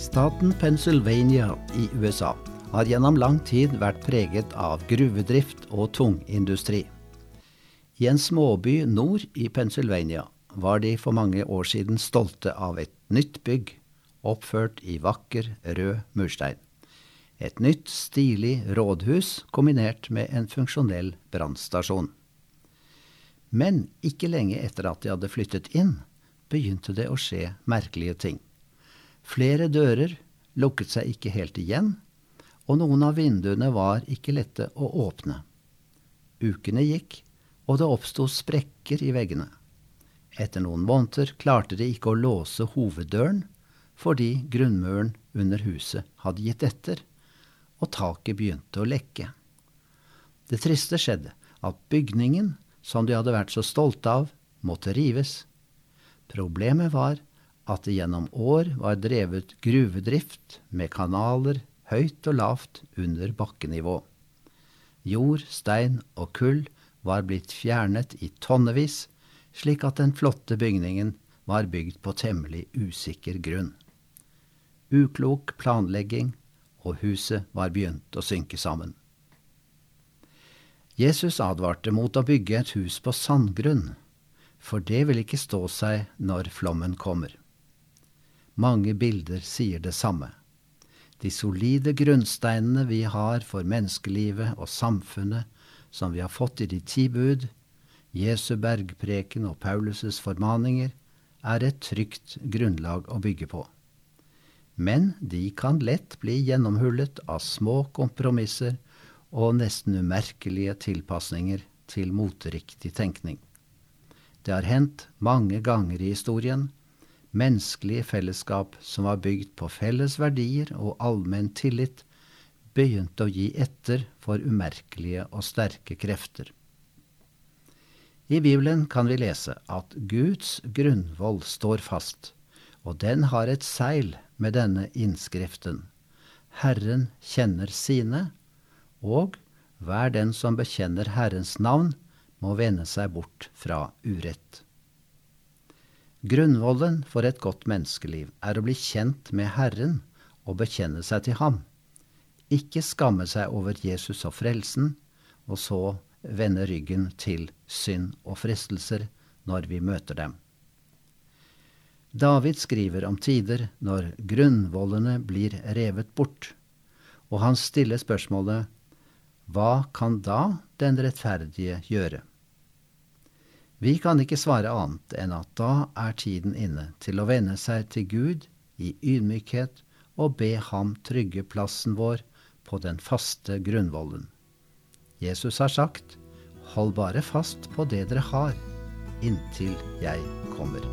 Staten Pennsylvania i USA har gjennom lang tid vært preget av gruvedrift og tungindustri. I en småby nord i Pennsylvania var de for mange år siden stolte av et nytt bygg, oppført i vakker, rød murstein. Et nytt, stilig rådhus kombinert med en funksjonell brannstasjon. Men ikke lenge etter at de hadde flyttet inn, begynte det å skje merkelige ting. Flere dører lukket seg ikke helt igjen, og noen av vinduene var ikke lette å åpne. Ukene gikk, og det oppsto sprekker i veggene. Etter noen måneder klarte de ikke å låse hoveddøren fordi grunnmuren under huset hadde gitt etter, og taket begynte å lekke. Det triste skjedde at bygningen, som de hadde vært så stolte av, måtte rives. Problemet var at det gjennom år var drevet gruvedrift med kanaler høyt og lavt under bakkenivå. Jord, stein og kull var blitt fjernet i tonnevis, slik at den flotte bygningen var bygd på temmelig usikker grunn. Uklok planlegging, og huset var begynt å synke sammen. Jesus advarte mot å bygge et hus på sandgrunn, for det vil ikke stå seg når flommen kommer. Mange bilder sier det samme. De solide grunnsteinene vi har for menneskelivet og samfunnet, som vi har fått i de ti bud, Jesu bergpreken og Paulus' formaninger, er et trygt grunnlag å bygge på. Men de kan lett bli gjennomhullet av små kompromisser og nesten umerkelige tilpasninger til moteriktig tenkning. Det har hendt mange ganger i historien, menneskelige fellesskap som var bygd på felles verdier og allmenn tillit, begynte å gi etter for umerkelige og sterke krefter. I Bibelen kan vi lese at Guds grunnvoll står fast, og den har et seil med denne innskriften. Herren kjenner sine, og hver den som bekjenner Herrens navn, må vende seg bort fra urett. Grunnvollen for et godt menneskeliv er å bli kjent med Herren og bekjenne seg til Ham ikke skamme seg over Jesus og frelsen, og så vende ryggen til synd og fristelser når vi møter dem. David skriver om tider når grunnvollene blir revet bort, og han stiller spørsmålet Hva kan da den rettferdige gjøre? Vi kan ikke svare annet enn at da er tiden inne til å vende seg til Gud i ydmykhet og be Ham trygge plassen vår på den faste grunnvollen. Jesus har sagt, Hold bare fast på det dere har, inntil jeg kommer.